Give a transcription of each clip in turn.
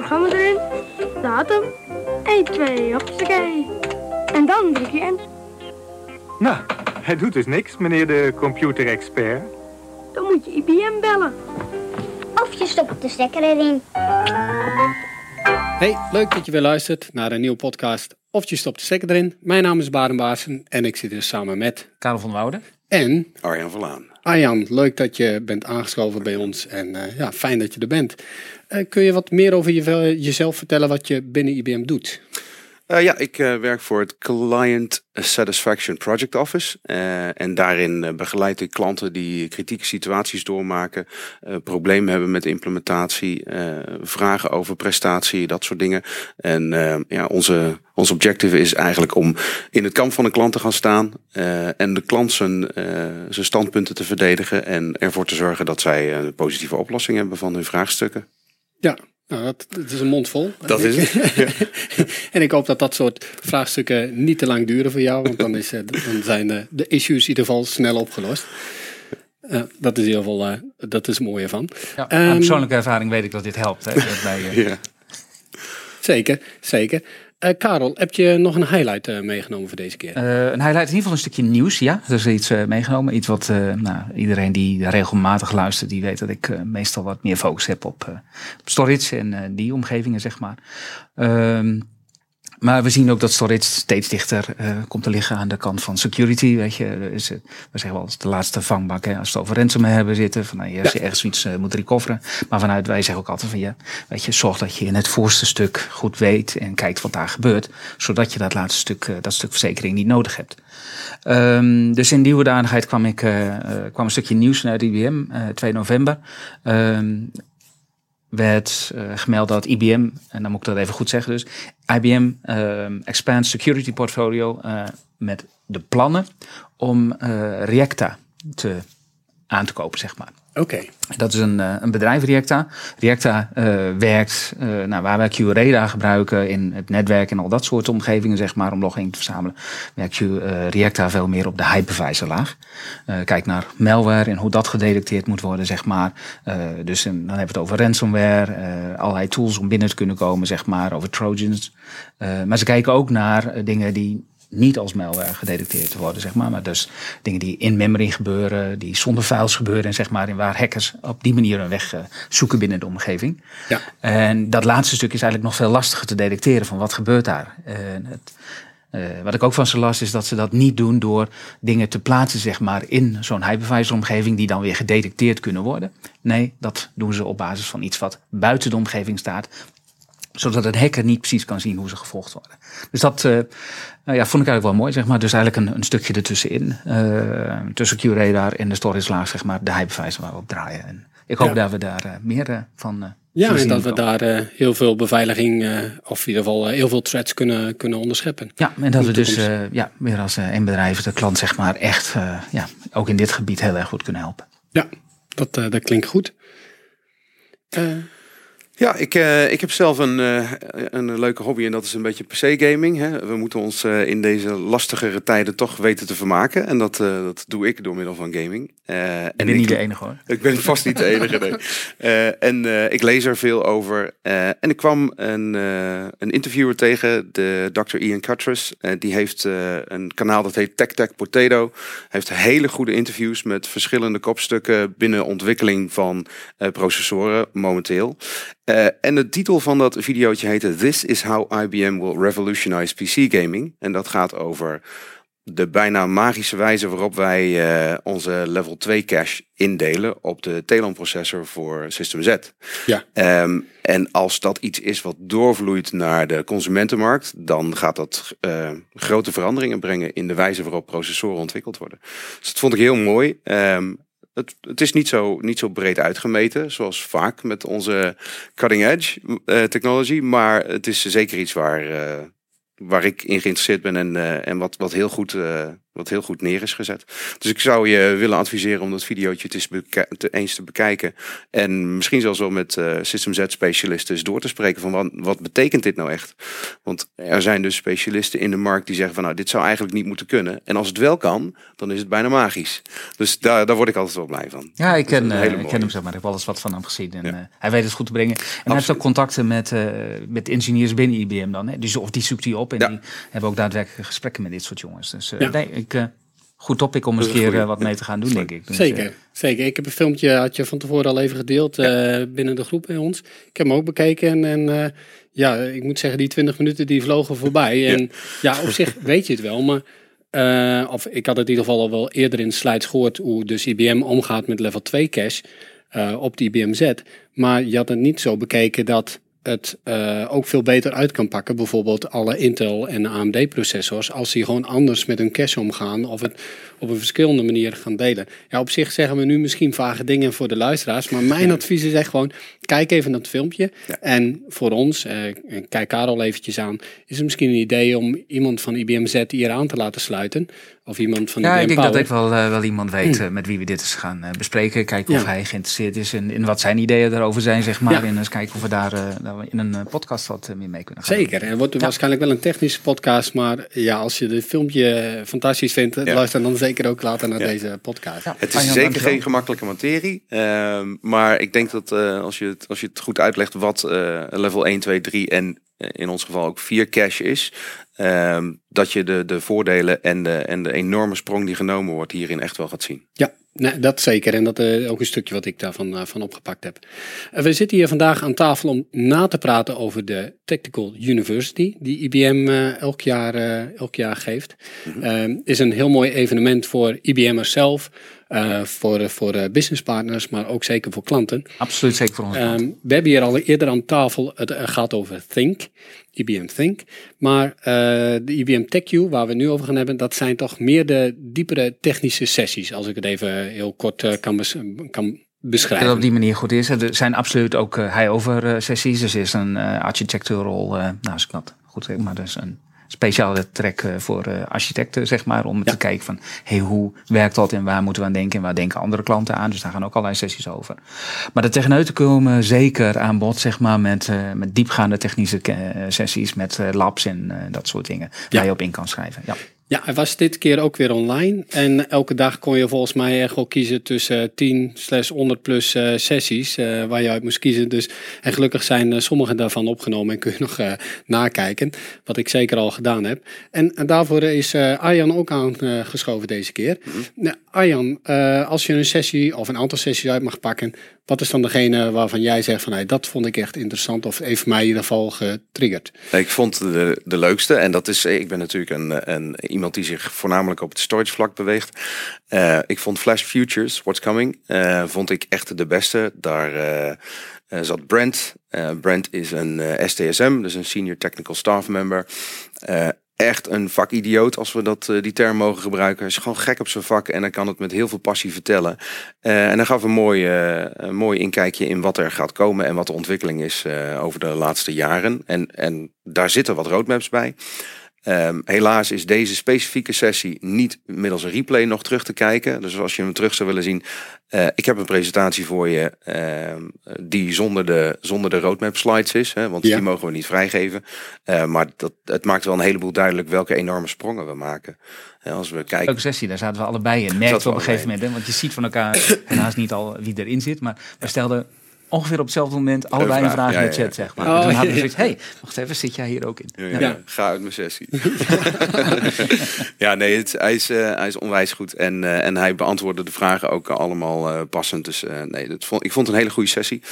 programma erin, datum, 1, 2, hoppakee. En dan druk je in. Nou, hij doet dus niks, meneer de computerexpert. Dan moet je IBM bellen. Of je stopt de stekker erin. Hey, leuk dat je weer luistert naar een nieuwe podcast. Of je stopt de stekker erin. Mijn naam is Baden Baarsen en ik zit dus samen met... Karel van Wouden. En Arjan Verlaan. Arjan, leuk dat je bent aangeschoven bij ons. En eh, ja, fijn dat je er bent. Eh, kun je wat meer over je, jezelf vertellen wat je binnen IBM doet? Uh, ja, ik werk voor het Client Satisfaction Project Office. En daarin begeleid ik klanten die kritieke situaties doormaken, problemen hebben met implementatie, vragen over prestatie, dat soort dingen. En ja, onze, ons objective is eigenlijk om in het kamp van een klant te gaan staan en de klant zijn, zijn standpunten te verdedigen en ervoor te zorgen dat zij een positieve oplossing hebben van hun vraagstukken. Ja, nou, dat, dat, is een mond vol. Dat is het. Ja. en ik hoop dat dat soort vraagstukken niet te lang duren voor jou, want dan, is, dan zijn de, de issues in ieder geval snel opgelost. Uh, dat is in ieder geval uh, dat is het mooie van. Ja, um, persoonlijke ervaring weet ik dat dit helpt. Hè, bij, uh... ja. Zeker, zeker. Uh, Karel, heb je nog een highlight uh, meegenomen voor deze keer? Uh, een highlight, in ieder geval een stukje nieuws. Ja, er is iets meegenomen. Iets wat nou, iedereen die regelmatig luistert, die weet dat ik meestal wat meer focus heb op, op storage en die omgevingen, zeg maar. Ehm, maar we zien ook dat storage steeds dichter uh, komt te liggen aan de kant van security. Weet je, is, we zeggen wel, de laatste vangbak. Hè, als we het over ransomware hebben zitten. Van, nou, als je ergens iets uh, moet recoveren. Maar vanuit wij zeggen ook altijd van ja, weet je, zorg dat je in het voorste stuk goed weet en kijkt wat daar gebeurt. Zodat je dat laatste stuk, uh, dat stuk verzekering niet nodig hebt. Um, dus in die hoedanigheid kwam ik, kwam een stukje nieuws naar IBM, 2 november. Um, werd uh, gemeld dat IBM, en dan moet ik dat even goed zeggen dus, IBM uh, expands security portfolio uh, met de plannen om Reacta te, aan te kopen, zeg maar. Okay. Dat is een, een bedrijf, Reacta. Reacta werkt, nou, waar wij QRadar gebruiken in het netwerk en al dat soort omgevingen, zeg maar, om logging te verzamelen, werkt Reacta veel meer op de hypervisor laag. kijk naar malware en hoe dat gedetecteerd moet worden, zeg maar. dus dan hebben we het over ransomware, allerlei tools om binnen te kunnen komen, zeg maar, over trojans. maar ze kijken ook naar dingen die niet als malware gedetecteerd worden, zeg maar. Maar dus dingen die in memory gebeuren, die zonder files gebeuren, en zeg maar, in waar hackers op die manier een weg uh, zoeken binnen de omgeving. Ja. En dat laatste stuk is eigenlijk nog veel lastiger te detecteren van wat gebeurt daar. En het, uh, wat ik ook van ze las is dat ze dat niet doen door dingen te plaatsen, zeg maar, in zo'n hypervisor omgeving die dan weer gedetecteerd kunnen worden. Nee, dat doen ze op basis van iets wat buiten de omgeving staat, zodat een hacker niet precies kan zien hoe ze gevolgd worden. Dus dat uh, nou ja, vond ik eigenlijk wel mooi, zeg maar. Dus eigenlijk een, een stukje ertussenin. Uh, tussen QRadar en de storage laag, zeg maar, de hypervisor waar we op draaien. En ik hoop ja. dat we daar uh, meer van Ja, en dat we daar heel veel beveiliging, of in ieder geval heel veel threads kunnen, kunnen onderscheppen. Ja, en dat we dus ja, weer als een bedrijf de klant, zeg maar, echt ja, ook in dit gebied heel erg goed kunnen helpen. Ja, dat, dat klinkt goed. Ja, ik, uh, ik heb zelf een, uh, een leuke hobby en dat is een beetje PC-gaming. We moeten ons uh, in deze lastigere tijden toch weten te vermaken. En dat, dat doe ik door middel van gaming. ik ben niet de enige hoor. Ik ben vast niet de enige, nee. en ik lees er veel over. en ik kwam een, een interviewer tegen, de Dr. Ian Cuttress. die heeft een kanaal dat heet Tech Tech Potato. Hij heeft hele goede interviews met verschillende kopstukken binnen ontwikkeling van processoren momenteel. Uh, en de titel van dat videootje heette This is how IBM will revolutionize PC gaming. En dat gaat over de bijna magische wijze waarop wij uh, onze level 2 cache indelen op de Telon processor voor System Z. Ja. Um, en als dat iets is wat doorvloeit naar de consumentenmarkt, dan gaat dat uh, grote veranderingen brengen in de wijze waarop processoren ontwikkeld worden. Dus dat vond ik heel mooi. Um, het, het, is niet zo, niet zo breed uitgemeten, zoals vaak met onze cutting edge uh, technology. Maar het is zeker iets waar, uh, waar ik in geïnteresseerd ben en, uh, en wat, wat heel goed wat heel goed neer is gezet. Dus ik zou je willen adviseren om dat videootje te te, eens te bekijken. En misschien zelfs wel met eh, System Z specialisten eens door te spreken van wat, wat betekent dit nou echt? Want er zijn dus specialisten in de markt die zeggen van nou dit zou eigenlijk niet moeten kunnen. En als het wel kan, dan is het bijna magisch. Dus daar, daar word ik altijd wel blij van. Ja, ik ken, eh, ik ken hem zeg maar. Ik heb alles wat van hem gezien. En Ja. eh, hij weet het goed te brengen. En hij heeft ook contacten met, eh, met engineers binnen IBM dan. Hè? Dus of die zoekt hij op. En Ja. die hebben ook daadwerkelijk gesprekken met dit soort jongens. Dus eh, Ja. nee, ik, eh, goed topic om eens een keer eh, wat mee te gaan doen, denk ik. Dus, Zeker, eh, zeker. Ik heb een filmpje, had je van tevoren al even gedeeld eh, binnen de groep bij ons. Ik heb hem ook bekeken en, en eh, ja, ik moet zeggen, die 20 minuten die vlogen voorbij. En ja, op zich weet je het wel, maar eh, of ik had het in ieder geval al wel eerder in de slides gehoord hoe dus IBM omgaat met level 2 cache eh, op de IBM Z. Maar je had het niet zo bekeken dat het eh, ook veel beter uit kan pakken. Bijvoorbeeld alle Intel en AMD processors. Als die gewoon anders met hun cache omgaan. Of het op een verschillende manier gaan delen. Ja, op zich zeggen we nu misschien vage dingen voor de luisteraars. Maar mijn advies is echt gewoon, kijk even naar het filmpje. Ja. En voor ons, eh, kijk Karel eventjes aan. Is het misschien een idee om iemand van IBM Z hier aan te laten sluiten? Of iemand van ja, IBM ik denk Power. dat ik wel, eh, wel iemand weet eh, met wie we dit eens gaan eh, bespreken. Kijken of Ja. hij geïnteresseerd is in, in wat zijn ideeën daarover zijn, zeg maar. Ja. En eens kijken of we daar in een podcast wat meer mee kunnen gaan. Zeker. Het wordt waarschijnlijk wel een technische podcast. Maar ja, als je het filmpje fantastisch vindt, Ja. luister dan zeker ook later naar Ja. deze podcast. Ja. Het is Arjan, zeker dankjewel. geen gemakkelijke materie. ehm, maar ik denk dat eh, als, je het, als je het goed uitlegt wat eh, level 1, 2, 3 en eh, in ons geval ook 4 cache is. ehm, dat je de, de voordelen en de, en de enorme sprong die genomen wordt hierin echt wel gaat zien. Ja, nee, dat zeker. En dat is ook een stukje wat ik daarvan eh, van opgepakt heb. Eh, we zitten hier vandaag aan tafel om na te praten over de Tactical University, die IBM eh, elk, jaar, eh, elk jaar geeft. Eh, is een heel mooi evenement voor IBM'ers zelf, eh, voor, voor eh, businesspartners, maar ook zeker voor klanten. Absoluut zeker voor ons. Ehm, we hebben hier al eerder aan tafel, het eh, gaat over Think, IBM Think. Maar eh, de IBM TechU, waar we nu over gaan hebben, dat zijn toch meer de diepere technische sessies, als ik het even heel kort eh, kan, bes- kan dat beschrijven. op die manier goed is. Er zijn absoluut ook high-over sessies. Dus er is een architectural, nou als ik dat goed zeg, maar dus een speciale track uh, voor uh, architecten, zeg maar. Om ja. te kijken van, hey, hoe werkt dat en waar moeten we aan denken en waar denken andere klanten aan. Dus daar gaan ook allerlei sessies over. Maar de techneuten komen zeker aan bod, zeg maar, met, uh, met diepgaande technische sessies, met labs en dat soort dingen. Waar ja. je op in kan schrijven. Ja. Ja, hij was dit keer ook weer online. En elke dag kon je volgens mij echt wel kiezen tussen 10 slash 100 plus uh, sessies uh, waar je uit moest kiezen. Dus, en gelukkig zijn uh, sommige daarvan opgenomen en kun je nog nakijken. Wat ik zeker al gedaan heb. En, en daarvoor is Arjan ook aangeschoven deze keer. Mm -hmm. nou, Arjan, als je een sessie of een aantal sessies uit mag pakken. Wat is dan degene waarvan jij zegt van hey, dat vond ik echt interessant of heeft mij in ieder geval getriggerd? Ik vond de, de leukste en dat is, ik ben natuurlijk een, een iemand die zich voornamelijk op het storage vlak beweegt. Uh, ik vond Flash Futures, What's Coming, uh, vond ik echt de beste. Daar uh, zat Brent. Brent is een STSM, dus een Senior Technical Staff Member echt een vakidioot, als we dat, die term mogen gebruiken. Hij is gewoon gek op zijn vak en hij kan het met heel veel passie vertellen. En hij gaf een mooi, een mooi inkijkje in wat er gaat komen en wat de ontwikkeling is over de laatste jaren. En, en daar zitten wat roadmaps bij. Um, helaas is deze specifieke sessie niet middels een replay nog terug te kijken. Dus als je hem terug zou willen zien. Uh, ik heb een presentatie voor je uh, die zonder de, zonder de roadmap slides is. Hè, want ja. die mogen we niet vrijgeven. Uh, maar dat, het maakt wel een heleboel duidelijk welke enorme sprongen we maken. als we kijken. Leuke sessie, daar zaten we allebei in. Merkte op een gegeven moment. Hè, want je ziet van elkaar helaas niet al wie erin zit. Maar we stelden ongeveer op hetzelfde moment allebei een vraag, een vraag in de chat, ja, ja. zeg maar. Oh, en toen hadden we zoiets, hey, wacht even, zit jij hier ook in? Ja, ja. Ga uit mijn sessie. ja, nee, het, hij, is, uh, hij is onwijs goed. En, uh, en hij beantwoordde de vragen ook allemaal uh, passend. Dus nee, dat vond, ik vond het een hele goede sessie.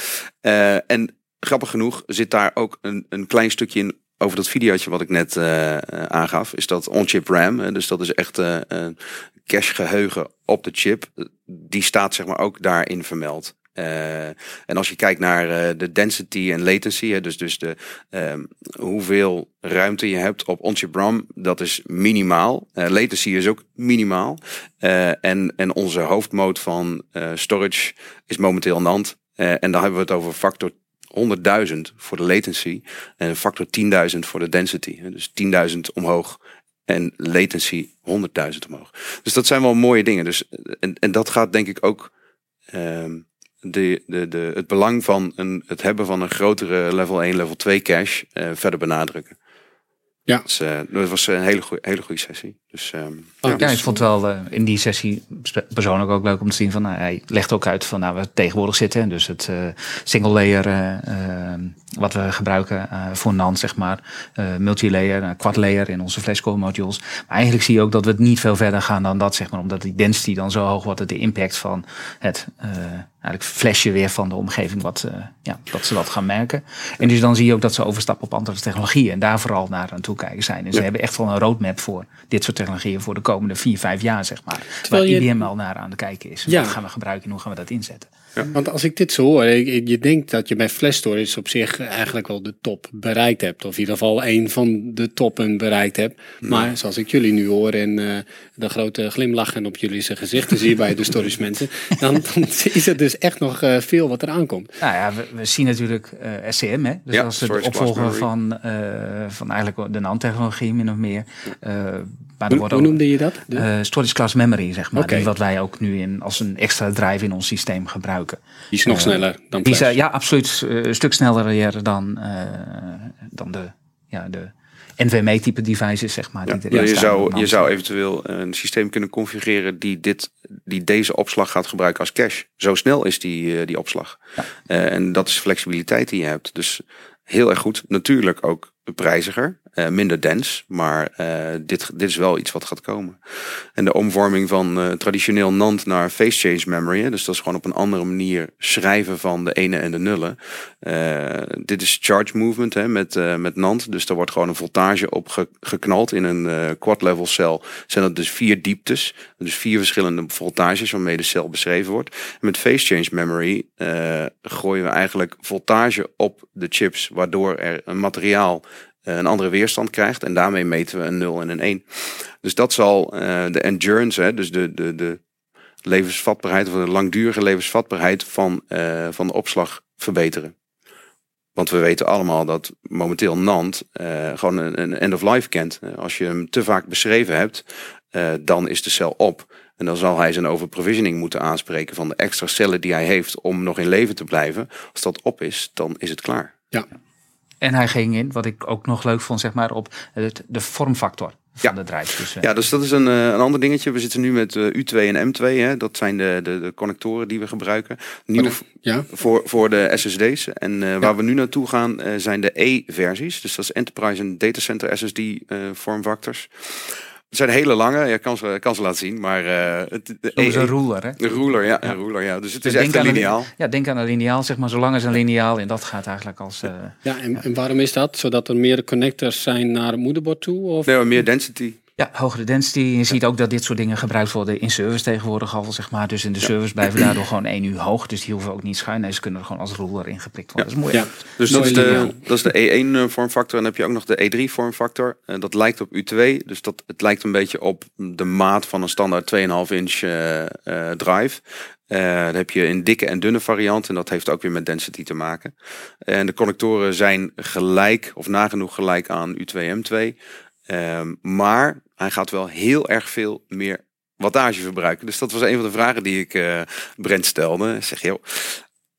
en grappig genoeg zit daar ook een, een klein stukje in over dat videootje wat ik net uh, aangaf, is dat on-chip RAM. Dus dat is echt uh, cache geheugen op de chip. Die staat zeg maar ook daarin vermeld. Uh, en als je kijkt naar uh, de density en latency, hè, dus, dus de, um, hoeveel ruimte je hebt op on-chip RAM, dat is minimaal. Uh, latency is ook minimaal. en, en onze hoofdmode van storage is momenteel NAND. en dan hebben we het over factor 100.000 voor de latency en factor 10.000 voor de density. Dus 10.000 omhoog En latency 100.000 omhoog. Dus dat zijn wel mooie dingen. Dus, en, en dat gaat denk ik ook ehm, de, de, de, het belang van een, het hebben van een grotere level 1, level 2 cache eh, verder benadrukken. Ja. Dus, eh, dat was een hele goede, hele goede sessie. Dus, ehm, Oh, ja. Ja, ik vond wel eh, in die sessie persoonlijk ook leuk om te zien van, nou, hij legt ook uit van, nou, we tegenwoordig zitten, dus het eh, single layer, eh, eh, wat we gebruiken eh, voor NAND, zeg maar, eh multilayer, uh, quad layer in onze flashcore modules. Maar eigenlijk zie je ook dat we het niet veel verder gaan dan dat, zeg maar, omdat die density dan zo hoog wordt, dat de impact van het eh, eigenlijk flesje weer van de omgeving, wat, eh, ja, dat ze dat gaan merken. En dus dan zie je ook dat ze overstappen op andere technologieën en daar vooral naar aan toe kijken zijn. En ze Ja. hebben echt wel een roadmap voor dit soort technologieën voor de komende vier, vijf jaar, zeg maar. Terwijl waar je- IBM al naar aan het kijken is. Ja. Wat gaan we gebruiken en hoe gaan we dat inzetten? Want als ik dit zo hoor, je denkt dat je bij flash storage op zich eigenlijk wel de top bereikt hebt. Of in ieder geval een van de toppen bereikt hebt. Maar zoals ik jullie nu hoor en eh, de grote glimlachen op jullie gezichten zie bij de storage mensen. Dan, dan is het dus echt nog eh, veel wat er aankomt. Nou ja, we, we zien natuurlijk eh, SCM, hè? Dus Ja, dat is de opvolger van, van eigenlijk de NAND-technologie, min of meer. Eh, maar Hoe, noemde je dat? De- eh, storage class memory, zeg maar. Die wat wij ook nu in, als een extra drive in ons systeem gebruiken. die is nog sneller dan Die flash. zijn, ja, absoluut eh, een stuk sneller dan, eh, dan de, ja, de NVMe-type devices, zeg maar. Ja, die erin ja, je, zou, je zou eventueel een systeem kunnen configureren die, dit, die deze opslag gaat gebruiken als cache. Zo snel is die, eh, die opslag. Eh, en dat is flexibiliteit die je hebt. Dus heel erg goed. Natuurlijk ook prijziger, eh, minder dens, maar eh, dit, dit is wel iets wat gaat komen. En de omvorming van eh, traditioneel NAND naar phase change memory, dus dat is gewoon op een andere manier schrijven van de ene en de nullen. Eh, dit is charge movement hè, met, eh, met NAND, dus daar wordt gewoon een voltage op ge- geknald in een eh, quad level cel. Zijn dat dus vier dieptes, dus vier verschillende voltages waarmee de cel beschreven wordt. Met phase change memory eh, gooien we eigenlijk voltage op de chips, waardoor er een materiaal eh, een andere weerstand krijgt. En daarmee meten we een 0 en een 1. Dus dat zal eh, de endurance, hè, dus de, de, de levensvatbaarheid of de langdurige levensvatbaarheid van, eh, van de opslag verbeteren. Want we weten allemaal dat momenteel NAND eh, gewoon een, een end of life kent. Eh, Als je hem te vaak beschreven hebt, eh, dan is de cel op. En dan zal hij zijn overprovisioning moeten aanspreken van de extra cellen die hij heeft om nog in leven te blijven. Als dat op is, dan is het klaar. En hij ging in, wat ik ook nog leuk vond, zeg maar, op het, de vormfactor van Ja. de drive. Dus, eh, Ja, dus dat is een, eh, een ander dingetje. We zitten nu met eh, U2 en M2. Hè. Dat zijn de, de, de connectoren die we gebruiken. Nieuw Oh, Ja, voor, voor de SSD's. En eh, waar we nu naartoe gaan zijn de E-versies. Dus dat is Enterprise en Data Center SSD eh vormfactors. Het zijn hele lange. Ja, ik kan ze, kan ze laten zien. Maar eh, het, is E- een ruler, hè? een ruler, ja, een ruler, ja. Dus het is Dus echt een aan een- lineaal. ja, denk aan een lineaal, zeg maar, zolang is een lineaal. En dat gaat eigenlijk als... eh, ja en, en waarom is dat? Zodat er meer connectors zijn naar het moederbord toe? Of? Nee, maar meer density. Ja, hogere density. Je ziet ook dat dit soort dingen gebruikt worden in service tegenwoordig al, zeg maar. Dus in de service blijven daardoor gewoon één uur hoog. Dus die hoeven ook niet schuin. Nee, ze kunnen er gewoon als ruler ingeprikt worden. Dat is mooi. Ja. Dus dat is, de, dat is de E1 eh, vormfactor. En dan heb je ook nog de E3 vormfactor. En dat lijkt op U2. Dus dat, het lijkt een beetje op de maat van een standaard 2,5 inch eh, eh, drive. Eh dat heb je in dikke en dunne variant. En dat heeft ook weer met density te maken. En de connectoren zijn gelijk of nagenoeg gelijk aan U2 M2. Ehm, maar hij gaat wel heel erg veel meer wattage verbruiken. Dus dat was een van de vragen die ik eh Brent stelde. Ik zeg, joh,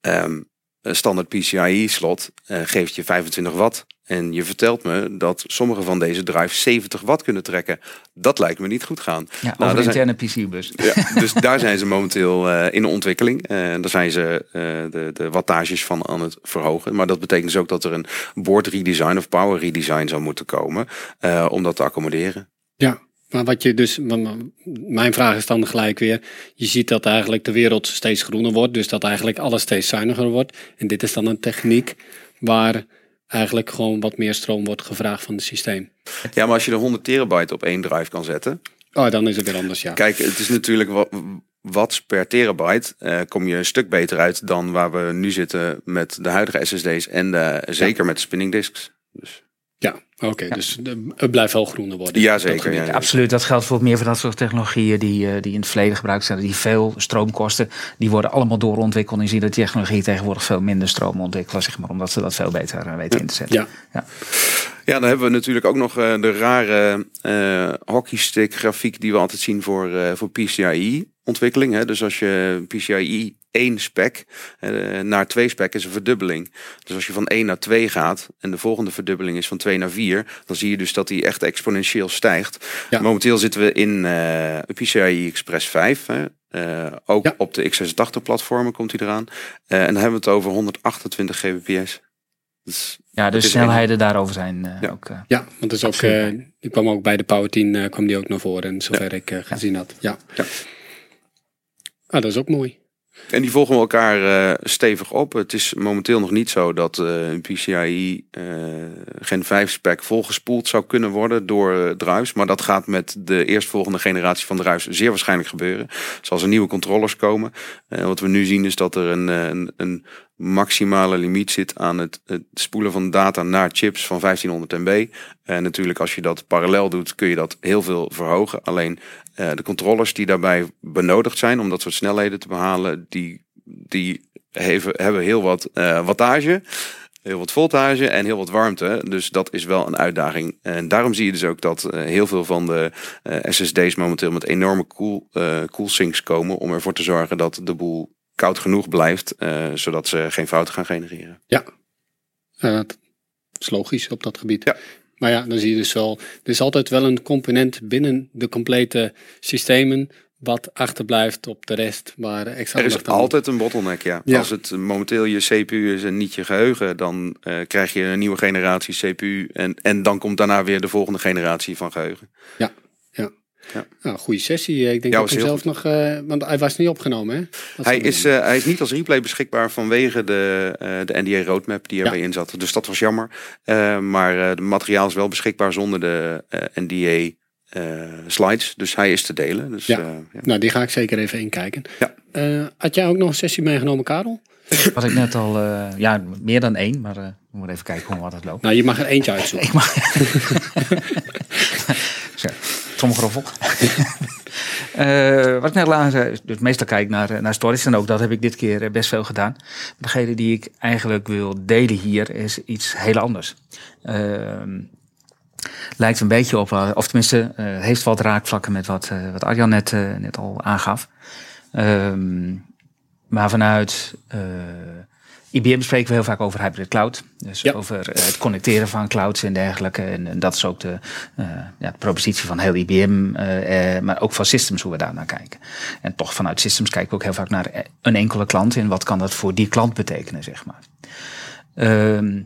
ehm, standaard PCIe slot eh, geeft je 25 watt. En je vertelt me dat sommige van deze drives 70 watt kunnen trekken. Dat lijkt me niet goed gaan. Ja, Nou, over zijn- interne PC-bus. Ja, dus daar zijn ze momenteel eh, in de ontwikkeling. En daar zijn ze eh, de, de wattages van aan het verhogen. Maar dat betekent dus ook dat er een board redesign of power redesign zou moeten komen. eh, om dat te accommoderen. Ja, maar wat je dus, mijn vraag is dan gelijk weer, je ziet dat eigenlijk de wereld steeds groener wordt, dus dat eigenlijk alles steeds zuiniger wordt. En dit is dan een techniek waar eigenlijk gewoon wat meer stroom wordt gevraagd van het systeem. Ja, maar als je de 100 terabyte op één drive kan zetten. Oh, dan is het weer anders, ja. Kijk, het is natuurlijk wat watts per terabyte. eh, kom je een stuk beter uit dan waar we nu zitten met de huidige SSD's. En de, zeker met de spinning disks. Dus, Ja, oké, dus de- het blijft wel groener worden. Ja, zeker, ja. Ja, absoluut, dat geldt voor meer van dat soort technologieën die, eh, die in het verleden gebruikt zijn, die veel stroom kosten. Die worden allemaal doorontwikkeld. En je ziet dat die technologie tegenwoordig veel minder stroom ontwikkelen, zeg maar, omdat ze dat veel beter eh, weten in te zetten. Ja. Ja. Ja, dan hebben we natuurlijk ook nog eh, de rare eh hockeystick grafiek die we altijd zien voor, eh, voor PCIe ontwikkeling. Hè. Dus als je PCIe 1 spec eh, naar 2 spec is een verdubbeling. Dus als je van 1 naar 2 gaat en de volgende verdubbeling is van 2 naar 4, dan zie je dus dat die echt exponentieel stijgt. Ja. Momenteel zitten we in eh PCIe Express 5. Hè. Eh, ook Ja. op de x86 platformen komt hij eraan. Eh, en dan hebben we het over 128 gbps. Dus Ja, de is snelheden daarover zijn eh, Ja. ook... Ja, want dat is ook, eh, die kwam ook bij de Power 10 eh, kwam die ook naar voren, zover ik gezien had. Ja. Ja. Ah, dat is ook mooi. En die volgen elkaar eh, stevig op. Het is momenteel nog niet zo dat eh, een PCIe eh, Gen 5 spec volgespoeld zou kunnen worden door druis. Maar dat gaat met de eerstvolgende generatie van druis zeer waarschijnlijk gebeuren. Zoals er nieuwe controllers komen. Wat we nu zien is dat er een, een, een maximale limiet zit aan het, spoelen van data naar chips van 1500 MB. En natuurlijk als je dat parallel doet kun je dat heel veel verhogen. Alleen de controllers die daarbij benodigd zijn om dat soort snelheden te behalen, die, die heven, hebben heel wat eh, wattage, heel wat voltage en heel wat warmte. Dus dat is wel een uitdaging. En daarom zie je dus ook dat eh, heel veel van de eh, SSD's momenteel met enorme koel, eh koelsinks komen om ervoor te zorgen dat de boel koud genoeg blijft, eh, zodat ze geen fouten gaan genereren. Ja, dat is logisch op dat gebied. Ja. Maar ja, dan zie je dus wel, er is altijd wel een component binnen de complete systemen wat achterblijft op de rest waar extra Er is altijd een bottleneck, ja. Ja. Als het momenteel je CPU is en niet je geheugen, dan eh, krijg je een nieuwe generatie CPU. En, en dan komt daarna weer de volgende generatie van geheugen. Nou, goede sessie. Ik denk Ja, dat was ik hem heel zelf nog, eh, want hij was niet opgenomen, hè? Dat Hij is, eh, hij is niet als replay beschikbaar vanwege de, eh, de NDA roadmap die erbij in zat. Dus dat was jammer. Eh, maar eh de materiaal is wel beschikbaar zonder de eh, NDA eh, slides. Dus hij is te delen. Dus, Ja. eh, ja. Nou, die ga ik zeker even inkijken. Ja. Eh, had jij ook nog een sessie meegenomen, Karel? Wat ik net al, eh, ja, meer dan één, maar eh, we moeten even kijken hoe wat het loopt. Nou, je mag er eentje uitzoeken. Ik mag. Tromgeroffel. Eh, wat ik net laat zei, dus meestal kijk ik naar, eh, naar stories en ook dat heb ik dit keer eh, best veel gedaan. Degene die ik eigenlijk wil delen hier is iets heel anders. Ehm, lijkt een beetje op, eh, of tenminste, eh, heeft wat raakvlakken met wat, eh, wat Arjan net, eh, net al aangaf. Ehm, maar vanuit eh, IBM spreken we heel vaak over hybrid cloud. Dus Ja. over eh, het connecteren van clouds en dergelijke. En, en dat is ook de, eh, ja, de propositie van heel IBM, eh, maar ook van systems hoe we daar naar kijken. En toch vanuit systems kijken we ook heel vaak naar een enkele klant en wat kan dat voor die klant betekenen, zeg maar. Ehm,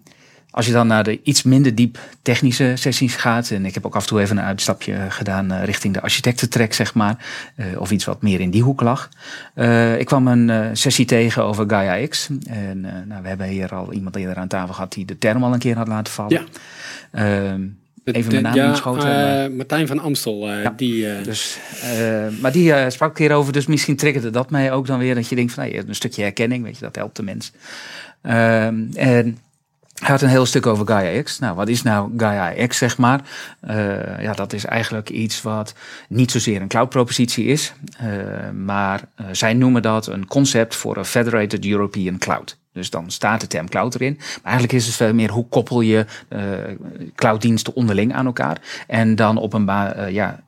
als je dan naar de iets minder diep technische sessies gaat, en ik heb ook af en toe even een uitstapje gedaan eh, richting de architectentrek, zeg maar, eh, of iets wat meer in die hoek lag. Eh, ik kwam een eh, sessie tegen over Gaia X. En eh, nou, we hebben hier al iemand eerder aan tafel gehad die de term al een keer had laten vallen. Ja. Ehm, Even mijn naam ja, eh, Martijn van Amstel, eh, Ja. die... eh, dus, eh, maar die eh, sprak een keer over, dus misschien triggerde dat mij ook dan weer. Dat je denkt van, nou, een stukje herkenning, weet je, dat helpt de mens. Ehm, en had een heel stuk over Gaia X. Nou, wat is nou Gaia X, zeg maar? Eh, ja, dat is eigenlijk iets wat niet zozeer een cloud-propositie is. eh, maar eh, zij noemen dat een concept voor een Federated European Cloud. Dus dan staat de term cloud erin. Maar eigenlijk is het veel meer hoe koppel je clouddiensten onderling aan elkaar. En dan op, een ba- ja,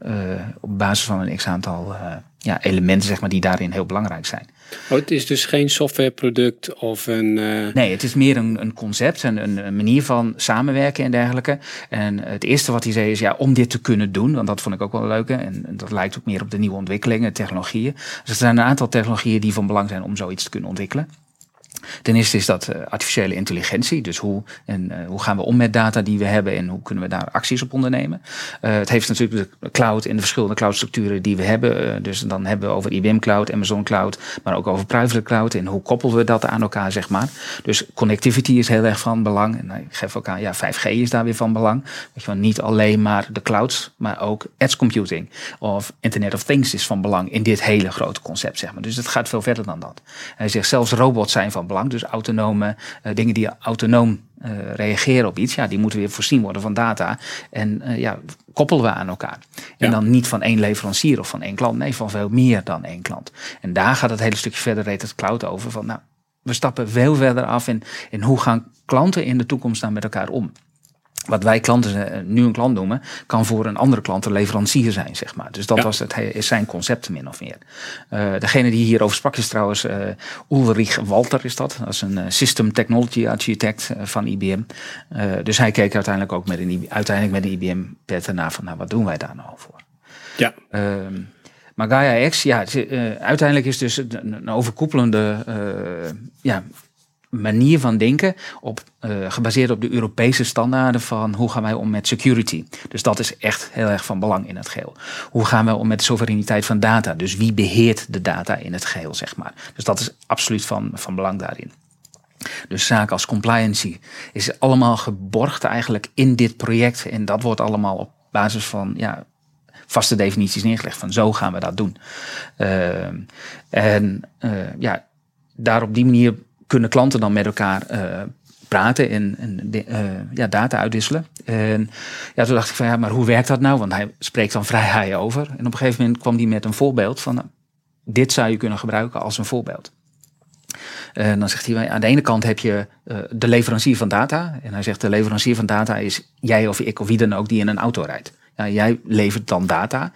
op basis van een x-aantal eh, ja, elementen zeg maar, die daarin heel belangrijk zijn. Oh, het is dus geen softwareproduct of een... eh, Nee, het is meer een, een concept, een, een, manier van samenwerken en dergelijke. En het eerste wat hij zei is, ja, om dit te kunnen doen, want dat vond ik ook wel leuk. En, en dat lijkt ook meer op de nieuwe ontwikkelingen, technologieën. Dus er zijn een aantal technologieën die van belang zijn om zoiets te kunnen ontwikkelen. Ten eerste is dat eh, artificiële intelligentie. Dus hoe, en, eh, hoe gaan we om met data die we hebben en hoe kunnen we daar acties op ondernemen. Eh, het heeft natuurlijk de cloud en de verschillende cloudstructuren die we hebben. Dus dan hebben we over IBM Cloud, Amazon Cloud, maar ook over private cloud. En hoe koppelen we dat aan elkaar, zeg maar. Dus connectivity is heel erg van belang. En ik geef ook aan, ja, 5G is daar weer van belang. Weet je wel, niet alleen maar de clouds, maar ook edge computing of Internet of Things is van belang in dit hele grote concept, zeg maar. Dus het gaat veel verder dan dat. Hij zegt zelfs robots zijn van belang. Dus autonome eh, dingen die autonoom eh, reageren op iets, ja, die moeten weer voorzien worden van data. En eh, ja, koppelen we aan elkaar. En Ja. dan niet van één leverancier of van één klant, nee, van veel meer dan één klant. En daar gaat het hele stukje verder, reed het cloud over. Van, nou, we stappen veel verder af in, in hoe gaan klanten in de toekomst dan met elkaar om. Wat wij klanten eh, nu een klant noemen, kan voor een andere klant een leverancier zijn, zeg maar. Dus dat Ja. was het, he- is zijn concept min of meer. Eh, degene die hierover sprak is trouwens eh, Ulrich Walter is dat. Dat is een System Technology Architect van IBM. Dus hij keek uiteindelijk ook met een, uiteindelijk met een IBM-pet ernaar van, nou, wat doen wij daar nou voor? Ja. Ehm, maar Gaia X, ja, het, uiteindelijk is dus een, een overkoepelende ja, manier van denken op, eh, gebaseerd op de Europese standaarden van hoe gaan wij om met security. Dus dat is echt heel erg van belang in het geheel. Hoe gaan wij om met de soevereiniteit van data? Dus wie beheert de data in het geheel, zeg maar. Dus dat is absoluut van, van belang daarin. Dus zaken als compliancy is allemaal geborgd eigenlijk in dit project. En dat wordt allemaal op basis van ja, vaste definities neergelegd. Van zo gaan we dat doen. Ehm, en eh, ja, daar op die manier kunnen klanten dan met elkaar eh, praten en, en eh, ja, data uitwisselen. En ja, toen dacht ik van ja, maar hoe werkt dat nou? Want hij spreekt dan vrij over. En op een gegeven moment kwam hij met een voorbeeld van nou, dit zou je kunnen gebruiken als een voorbeeld. En dan zegt hij, aan de ene kant heb je eh, de leverancier van data. En hij zegt, de leverancier van data is jij of ik of wie dan ook die in een auto rijdt. Jij levert dan data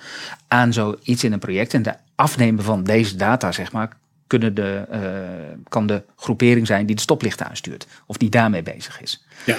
aan zoiets in een project. En de afnemen van deze data, zeg maar, kunnen de, eh, kan de groepering zijn die de stoplichten aanstuurt. Of die daarmee bezig is. Ja.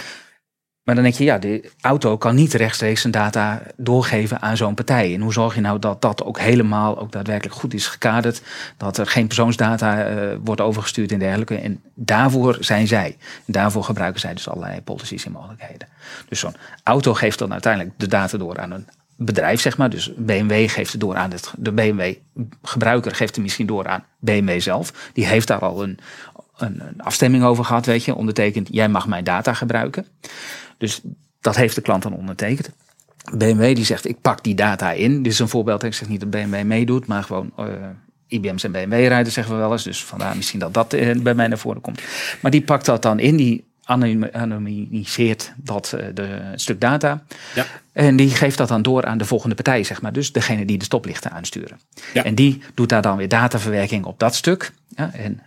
Maar dan denk je, ja, de auto kan niet rechtstreeks zijn data doorgeven aan zo'n partij. En hoe zorg je nou dat dat ook helemaal, ook daadwerkelijk goed is gekaderd? Dat er geen persoonsdata eh, wordt overgestuurd en dergelijke. En daarvoor zijn zij. En daarvoor gebruiken zij dus allerlei policies en mogelijkheden. Dus zo'n auto geeft dan uiteindelijk de data door aan een bedrijf, zeg maar. Dus BMW geeft het door aan het, de BMW-gebruiker geeft het misschien door aan BMW zelf. Die heeft daar al een, een, afstemming over gehad, weet je. Ondertekend, jij mag mijn data gebruiken. Dus dat heeft de klant dan ondertekend. BMW die zegt, ik pak die data in. Dit is een voorbeeld, ik zeg niet dat BMW meedoet, maar gewoon eh, IBM's en BMW-rijders zeggen we wel eens. Dus vandaar misschien dat dat eh, bij mij naar voren komt. Maar die pakt dat dan in, die anonimiseert dat eh, de, het stuk data. Ja. En die geeft dat dan door aan de volgende partij, zeg maar. Dus degene die de stoplichten aansturen. Ja. En die doet daar dan weer dataverwerking op dat stuk. Ja, en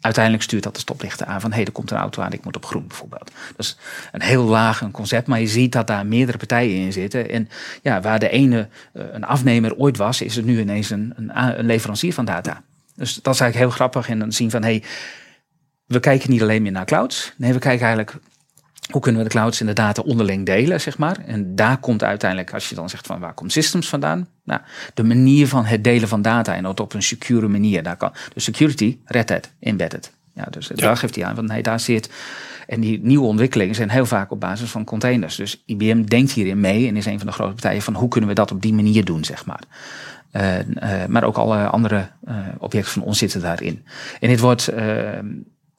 uiteindelijk stuurt dat de stoplichten aan van hé, hey, er komt een auto aan, ik moet op groen bijvoorbeeld. Dat is een heel laag een concept, maar je ziet dat daar meerdere partijen in zitten. En ja, waar de ene eh, een afnemer ooit was, is het nu ineens een, een leverancier van data. Dus dat is eigenlijk heel grappig. En dan zien van hé, hey, we kijken niet alleen meer naar clouds. Nee, we kijken eigenlijk hoe kunnen we de clouds en de data onderling delen, zeg maar. En daar komt uiteindelijk, als je dan zegt van waar komt systems vandaan? Nou, de manier van het delen van data en dat op een secure manier. Daar kan, dus security, Red Hat, embedded. Ja, dus daar geeft hij aan van nee, daar zit. En die nieuwe ontwikkelingen zijn heel vaak op basis van containers. Dus IBM denkt hierin mee en is een van de grote partijen van hoe kunnen we dat op die manier doen, zeg maar. Eh, eh, maar ook alle andere eh, objecten van ons zitten daarin. En dit wordt,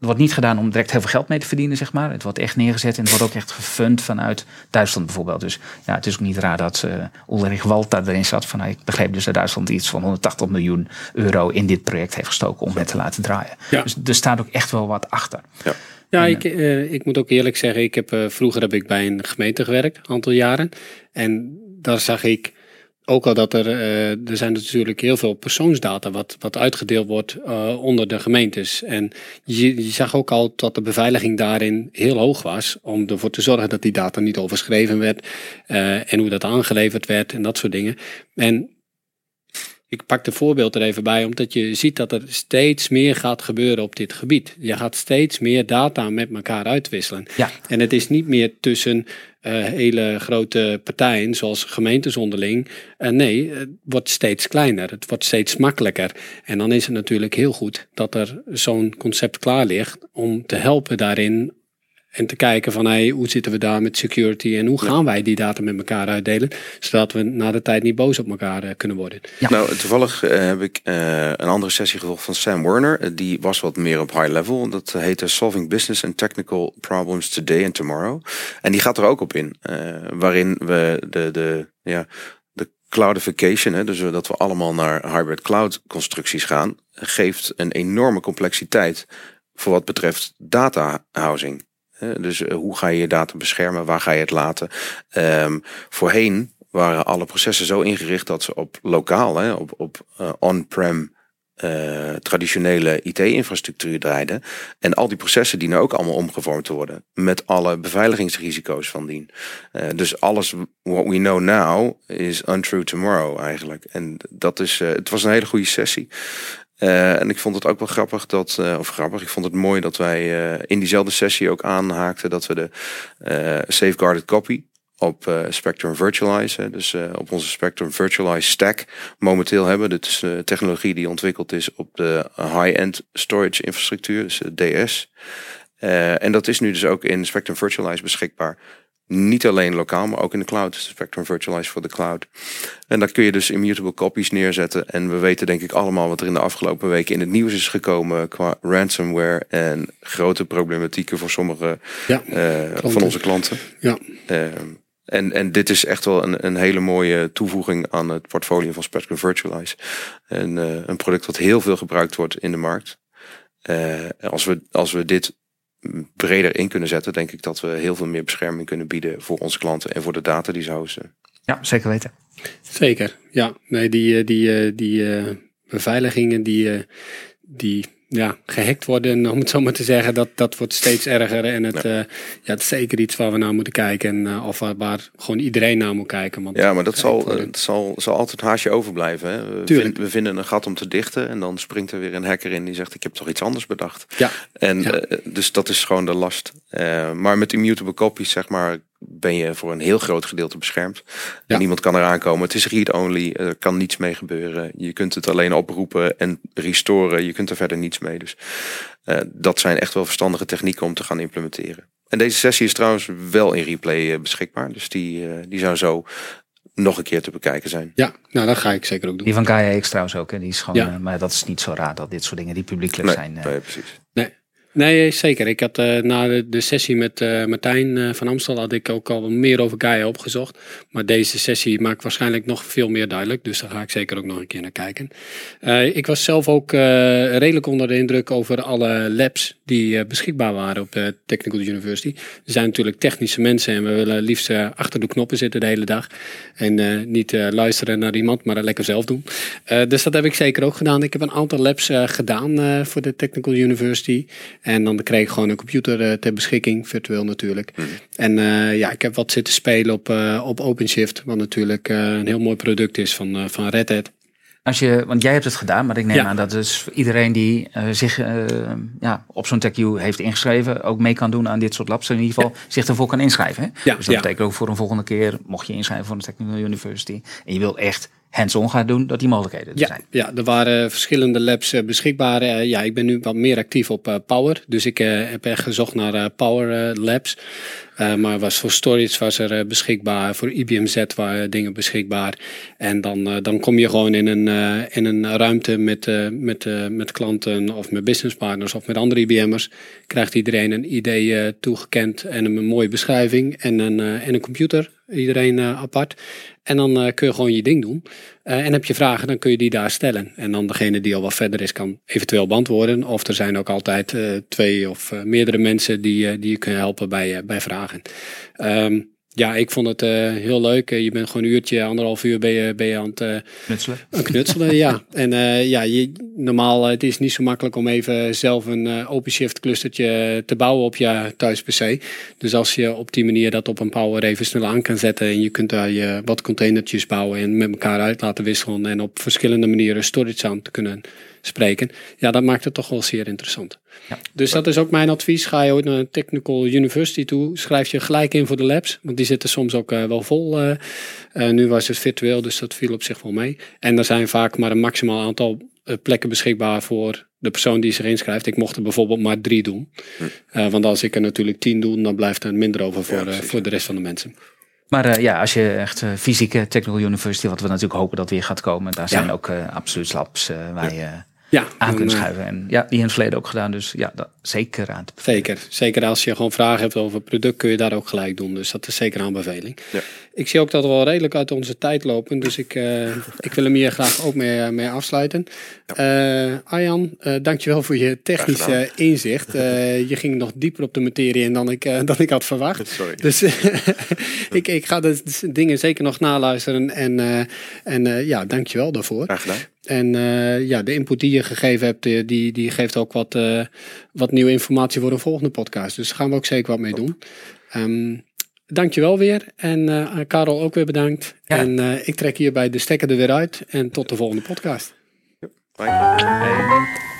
wordt niet gedaan om direct heel veel geld mee te verdienen, zeg maar. Het wordt echt neergezet en het wordt ook echt gefund vanuit Duitsland bijvoorbeeld. Dus ja, het is ook niet raar dat uh, Ulrich Walter erin zat. Van, ik begreep dus dat Duitsland iets van 180 miljoen euro in dit project heeft gestoken om het te laten draaien. Ja. Dus er staat ook echt wel wat achter. Ja. Ja, ik, eh, ik moet ook eerlijk zeggen, ik heb, eh, vroeger heb ik bij een gemeente gewerkt, een aantal jaren. En daar zag ik ook al dat er, eh, er zijn natuurlijk heel veel persoonsdata wat, wat uitgedeeld wordt eh, onder de gemeentes. En je, je zag ook al dat de beveiliging daarin heel hoog was om ervoor te zorgen dat die data niet overschreven werd eh, en hoe dat aangeleverd werd en dat soort dingen. En ik pak de voorbeeld er even bij, omdat je ziet dat er steeds meer gaat gebeuren op dit gebied. Je gaat steeds meer data met elkaar uitwisselen. Ja. En het is niet meer tussen uh, hele grote partijen, zoals gemeentes onderling. Uh, nee, het wordt steeds kleiner. Het wordt steeds makkelijker. En dan is het natuurlijk heel goed dat er zo'n concept klaar ligt om te helpen daarin en te kijken van hey, hoe zitten we daar met security en hoe gaan ja. wij die data met elkaar uitdelen, zodat we na de tijd niet boos op elkaar uh, kunnen worden. Ja. Nou, toevallig uh, heb ik uh, een andere sessie gevolgd van Sam Werner. die was wat meer op high level. Dat heette Solving Business and Technical Problems Today and Tomorrow. En die gaat er ook op in, waarin we de, de, ja, de cloudification, hè, dus dat we allemaal naar hybrid cloud constructies gaan, geeft een enorme complexiteit voor wat betreft data housing. Dus hoe ga je je data beschermen? Waar ga je het laten? Um, voorheen waren alle processen zo ingericht dat ze op lokaal, hè, op, op uh, on-prem eh, traditionele IT-infrastructuur draaide. En al die processen dienen ook allemaal omgevormd te worden. Met alle beveiligingsrisico's van dien. Eh, dus alles what we know now is untrue tomorrow eigenlijk. En dat is, eh, het was een hele goede sessie. Eh, en ik vond het ook wel grappig dat, eh, of grappig, ik vond het mooi dat wij eh, in diezelfde sessie ook aanhaakten dat we de safeguarded copy op Spectrum Virtualize, dus op onze Spectrum Virtualize stack momenteel hebben. Dit is de technologie die ontwikkeld is op de high-end storage infrastructuur, dus DS. En dat is nu dus ook in Spectrum Virtualize beschikbaar. Niet alleen lokaal, maar ook in de cloud. Dus Spectrum Virtualize voor de cloud. En daar kun je dus immutable copies neerzetten. En we weten denk ik allemaal wat er in de afgelopen weken in het nieuws is gekomen qua ransomware en grote problematieken voor sommige Ja, eh, van onze klanten. ja. Ehm, en, en dit is echt wel een, een hele mooie toevoeging aan het portfolio van Spectrum Virtualize. En, eh, een product dat heel veel gebruikt wordt in de markt. Eh, als, we, als we dit breder in kunnen zetten, denk ik dat we heel veel meer bescherming kunnen bieden voor onze klanten en voor de data die ze hosten. Ja, zeker weten. Zeker, ja. Nee, die, eh, die, eh, die eh, beveiligingen die, eh, die ja, gehackt worden, om het zo maar te zeggen, dat, dat wordt steeds erger. En het, ja. ja, het is zeker iets waar we naar moeten kijken. En, uh, of waar, waar gewoon iedereen naar moet kijken. Want ja, maar dat zal, het zal, zal altijd haasje overblijven. Hè? We, vind, we, vinden een gat om te dichten en dan springt er weer een hacker in die zegt ik heb toch iets anders bedacht. Ja. En ja. Uh, dus dat is gewoon de last. Maar met immutable copies zeg maar ben je voor een heel groot gedeelte beschermd. Ja. Niemand kan eraan komen. Het is read-only. Er kan niets mee gebeuren. Je kunt het alleen oproepen en restoren. Je kunt er verder niets mee. Dus uh, dat zijn echt wel verstandige technieken om te gaan implementeren. En deze sessie is trouwens wel in replay uh, beschikbaar. Dus die, uh, die zou zo nog een keer te bekijken zijn. Ja, nou dat ga ik zeker ook doen. Die van Gaia X trouwens ook. Hè? Die is gewoon, ja. maar dat is niet zo raar dat dit soort dingen die publiekelijk nee, zijn. Nee, precies. Nee. Nee, zeker. Ik had uh, na de, de, sessie met uh, Martijn van Amstel had ik ook al meer over Gaia opgezocht. Maar deze sessie maakt waarschijnlijk nog veel meer duidelijk. Dus daar ga ik zeker ook nog een keer naar kijken. ik was zelf ook redelijk onder de indruk over alle labs die beschikbaar waren op de Technical University. Er zijn natuurlijk technische mensen en we willen liefst achter de knoppen zitten de hele dag. En niet luisteren naar iemand, maar lekker zelf doen. dus dat heb ik zeker ook gedaan. Ik heb een aantal labs gedaan voor de Technical University. En dan kreeg ik gewoon een computer uh, ter beschikking, virtueel natuurlijk. Mhm. Mm. En uh, ja, ik heb wat zitten spelen op, uh, op OpenShift, wat natuurlijk een heel mooi product is van, van Red Hat. Als je, want jij hebt het gedaan, maar ik neem ja. aan dat dus iedereen die zich ja, op zo'n TechU heeft ingeschreven, ook mee kan doen aan dit soort labs. In ieder geval ja. zich ervoor kan inschrijven. Hè? Ja, dus dat betekent ook voor een volgende keer, mocht je inschrijven voor de Technical University en je wil echt hands-on gaat doen, dat die mogelijkheden er ja, zijn. Ja, er waren verschillende labs uh, beschikbaar. Uh, ja, ik ben nu wat meer actief op uh, Power. Dus ik heb echt gezocht naar Power Labs. maar was voor storage was er beschikbaar. Voor IBM Z waren dingen beschikbaar. En dan, dan kom je gewoon in een, in een ruimte met, met, met klanten of met businesspartners of met andere IBM'ers. Krijgt iedereen een idee toegekend en een mooie beschrijving en een, en een computer. Iedereen apart. En dan uh, kun je gewoon je ding doen. Uh, en heb je vragen, dan kun je die daar stellen. En dan degene die al wat verder is, kan eventueel beantwoorden. Of er zijn ook altijd uh, twee of meerdere mensen die, die je kunnen helpen bij, bij vragen. Um, ja, ik vond het uh, heel leuk. je bent gewoon een uurtje, anderhalf uur ben je, ben je aan het uh, knutselen. knutselen ja. En ja, je, normaal het is niet zo makkelijk om even zelf een OpenShift clustertje te bouwen op je thuis PC. Dus als je op die manier dat op een power even snel aan kan zetten en je kunt daar je wat containertjes bouwen en met elkaar uit laten wisselen en op verschillende manieren storage aan te kunnen spreken. Ja, dat maakt het toch wel zeer interessant. Ja. Dus dat is ook mijn advies. Ga je ooit naar een Technical University toe, schrijf je gelijk in voor de labs. Want die zitten soms ook uh, wel vol. Uh, uh, nu was het virtueel, dus dat viel op zich wel mee. En er zijn vaak maar een maximaal aantal plekken beschikbaar voor de persoon die zich inschrijft. Ik mocht er bijvoorbeeld maar drie doen. Hm. want als ik er natuurlijk tien doe, dan blijft er minder over voor, ja, voor de rest van de mensen. Maar uh, ja, als je echt uh, fysieke Technical University, wat we natuurlijk hopen dat weer gaat komen, daar zijn ja. ook uh, absoluut labs waar je ja, aan kunt schuiven. En ja, die in het verleden ook gedaan. Dus ja, dat, zeker aan te bevelen. Zeker. Zeker als je gewoon vragen hebt over het product, kun je daar ook gelijk doen. Dus dat is zeker aanbeveling. Ja. Ik zie ook dat we wel redelijk uit onze tijd lopen. Dus ik, uh, ik wil hem hier graag ook mee, mee afsluiten. Ja. Uh, Arjan, uh, dankjewel voor je technische inzicht. je ging nog dieper op de materie in dan ik, dan ik had verwacht. Sorry. Dus ik, ik ga de dingen zeker nog naluisteren. En, en ja, dankjewel daarvoor. Graag gedaan. En eh, ja, de input die je gegeven hebt, eh, die, die geeft ook wat, eh, wat nieuwe informatie voor een volgende podcast. Dus daar gaan we ook zeker wat mee doen. Um, dankjewel weer. En uh, Karel ook weer bedankt. Ja. En uh, ik trek hierbij de stekker er weer uit. En tot de volgende podcast. Bye.